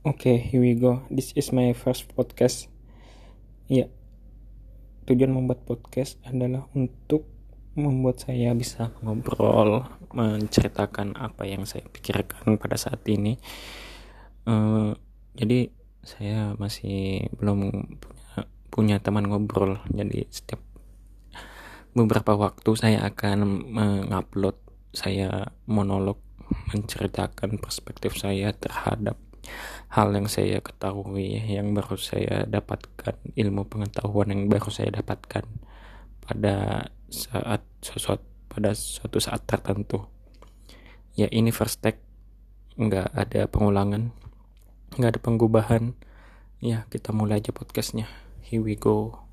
Oke, here we go. This is my first podcast. Ya, tujuan membuat podcast adalah untuk membuat saya bisa ngobrol, menceritakan apa yang saya pikirkan pada saat ini. Uh, jadi saya masih belum punya, punya teman ngobrol. Jadi setiap beberapa waktu saya akan mengupload saya monolog menceritakan perspektif saya terhadap hal yang saya ketahui yang baru saya dapatkan ilmu pengetahuan yang baru saya dapatkan pada saat sesuatu pada suatu saat tertentu. Ya ini first take. Nggak ada pengulangan nggak ada penggubahan. Ya kita mulai aja podcastnya. Here we go